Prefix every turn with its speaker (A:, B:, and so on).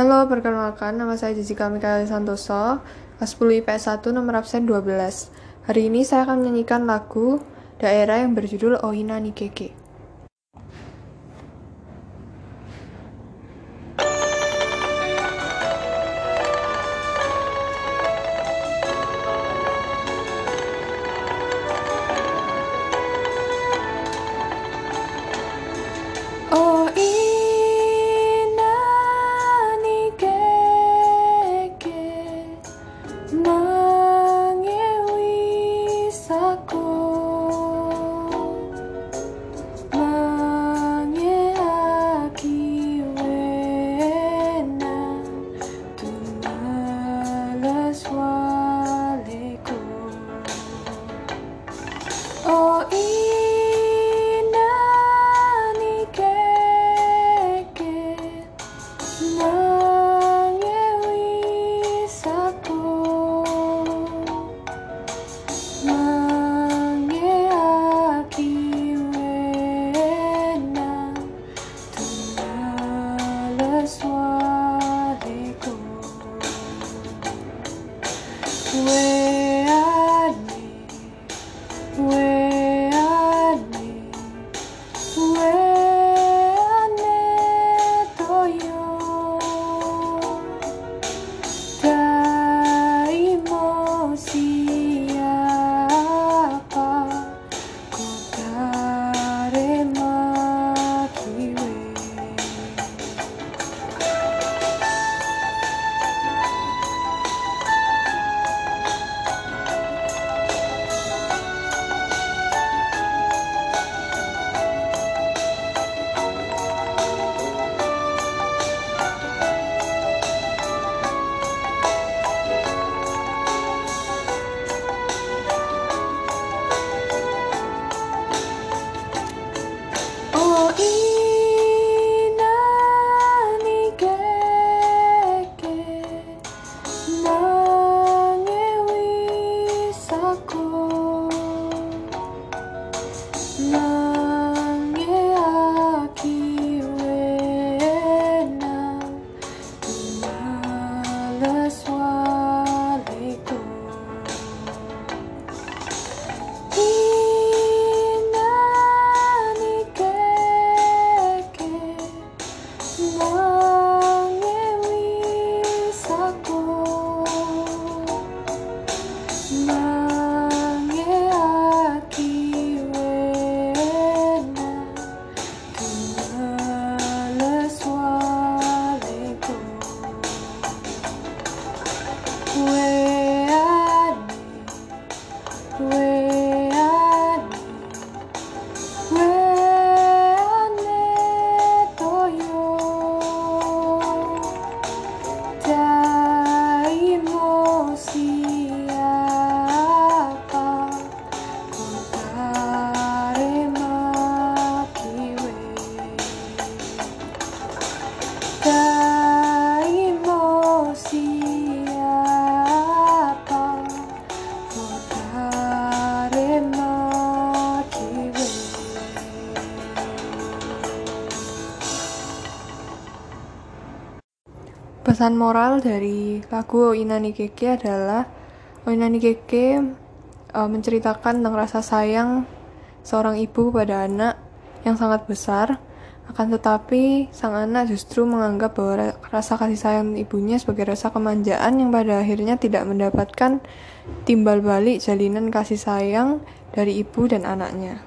A: Halo, perkenalkan nama saya Jessica Mikael Santoso, kelas 10 IPS 1 nomor absen 12. Hari ini saya akan menyanyikan lagu daerah yang berjudul Ohina Nikeke. Where more. Pesan moral dari lagu Oinani Keke adalah Oinani Keke eh, menceritakan tentang rasa sayang seorang ibu pada anak yang sangat besar akan tetapi sang anak justru menganggap bahwa ra- rasa kasih sayang ibunya sebagai rasa kemanjaan yang pada akhirnya tidak mendapatkan timbal balik jalinan kasih sayang dari ibu dan anaknya.